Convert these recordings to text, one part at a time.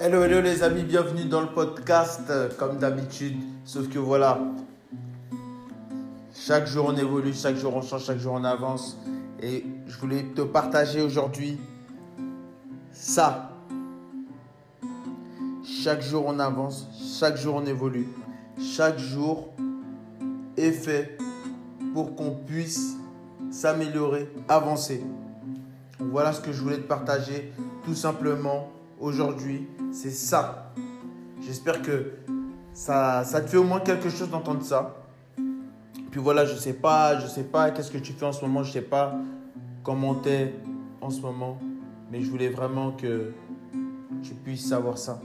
Hello, hello les amis, bienvenue dans le podcast, euh, comme d'habitude. Sauf que voilà, chaque jour on évolue, chaque jour on change, chaque jour on avance. Et je voulais te partager aujourd'hui ça. Chaque jour on avance, chaque jour on évolue. Chaque jour est fait pour qu'on puisse s'améliorer, avancer. Voilà ce que je voulais te partager tout simplement aujourd'hui, c'est ça. J'espère que ça, ça te fait au moins quelque chose d'entendre ça. Puis voilà, je sais pas, je sais pas qu'est-ce que tu fais en ce moment, je sais pas comment t'es en ce moment, mais je voulais vraiment que tu puisses savoir ça.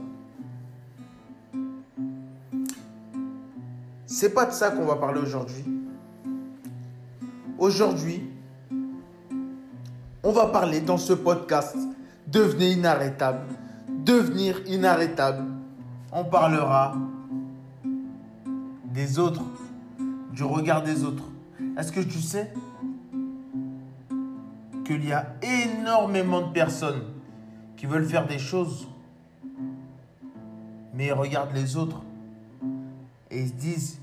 C'est pas de ça qu'on va parler aujourd'hui. Aujourd'hui, on va parler dans ce podcast Devenez inarrêtable devenir inarrêtable. On parlera des autres, du regard des autres. Est-ce que tu sais qu'il y a énormément de personnes qui veulent faire des choses, mais ils regardent les autres et ils se disent,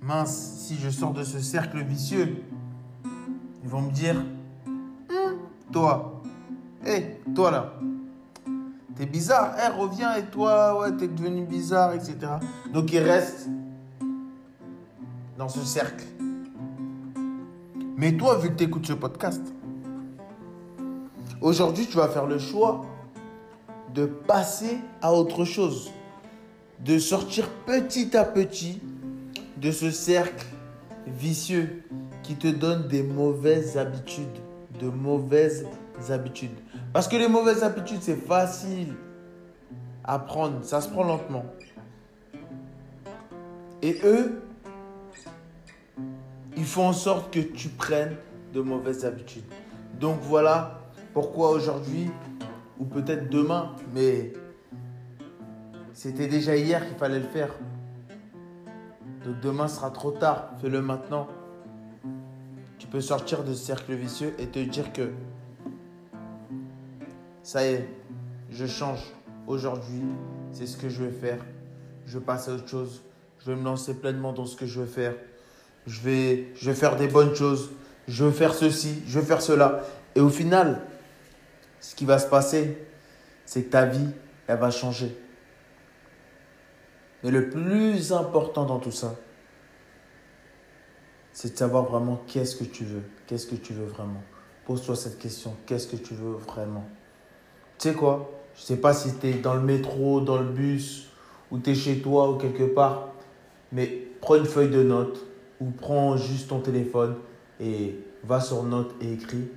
mince, si je sors de ce cercle vicieux, ils vont me dire, hum, toi, hé, toi là, T'es bizarre, elle revient et toi, ouais, t'es devenu bizarre, etc. Donc il reste dans ce cercle. Mais toi, vu que tu écoutes ce podcast, aujourd'hui, tu vas faire le choix de passer à autre chose, de sortir petit à petit de ce cercle vicieux qui te donne des mauvaises habitudes, de mauvaises habitudes. Parce que les mauvaises habitudes, c'est facile à prendre, ça se prend lentement. Et eux, ils font en sorte que tu prennes de mauvaises habitudes. Donc voilà pourquoi aujourd'hui, ou peut-être demain, mais c'était déjà hier qu'il fallait le faire. Donc demain sera trop tard, fais-le maintenant. Tu peux sortir de ce cercle vicieux et te dire que ça y est, je change. Aujourd'hui, c'est ce que je vais faire. Je passe à autre chose. Je vais me lancer pleinement dans ce que je veux faire. Je vais, je vais faire des bonnes choses. Je veux faire ceci, je veux faire cela. Et au final, ce qui va se passer, c'est que ta vie, elle va changer. Mais le plus important dans tout ça, c'est de savoir vraiment qu'est-ce que tu veux. Qu'est-ce que tu veux vraiment? Pose-toi cette question. Qu'est-ce que tu veux vraiment? Tu sais quoi? Je sais pas si tu es dans le métro, dans le bus, ou tu es chez toi ou quelque part, mais prends une feuille de notes ou prends juste ton téléphone et va sur note et écris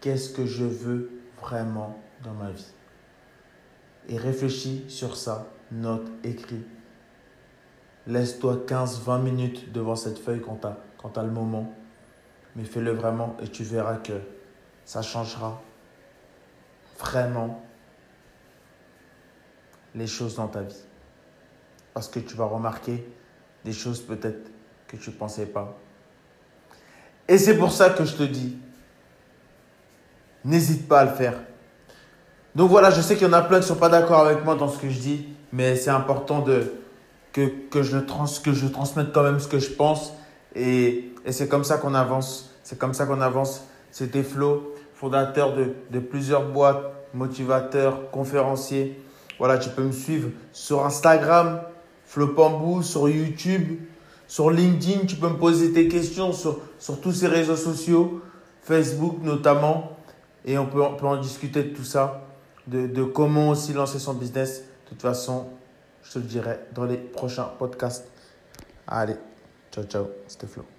qu'est-ce que je veux vraiment dans ma vie? Et réfléchis sur ça, note, écris. Laisse-toi 15-20 minutes devant cette feuille quand tu as, le moment. Mais fais-le vraiment et tu verras que ça changera vraiment les choses dans ta vie. Parce que tu vas remarquer des choses peut-être que tu ne pensais pas. Et c'est pour ça que je te dis, n'hésite pas à le faire. Donc voilà, je sais qu'il y en a plein qui ne sont pas d'accord avec moi dans ce que je dis, mais c'est important de, que, que, je trans, que je transmette quand même ce que je pense. Et, et c'est comme ça qu'on avance. C'est comme ça qu'on avance. C'était Flo, fondateur de, de plusieurs boîtes, motivateur, conférencier. Voilà, tu peux me suivre sur Instagram, Flopambou, sur YouTube, sur LinkedIn. Tu peux me poser tes questions sur, tous ces réseaux sociaux, Facebook notamment. Et on peut, on peut en discuter de tout ça, de, de comment aussi lancer son business. De toute façon, je te le dirai dans les prochains podcasts. Allez, ciao, ciao, c'était Flo.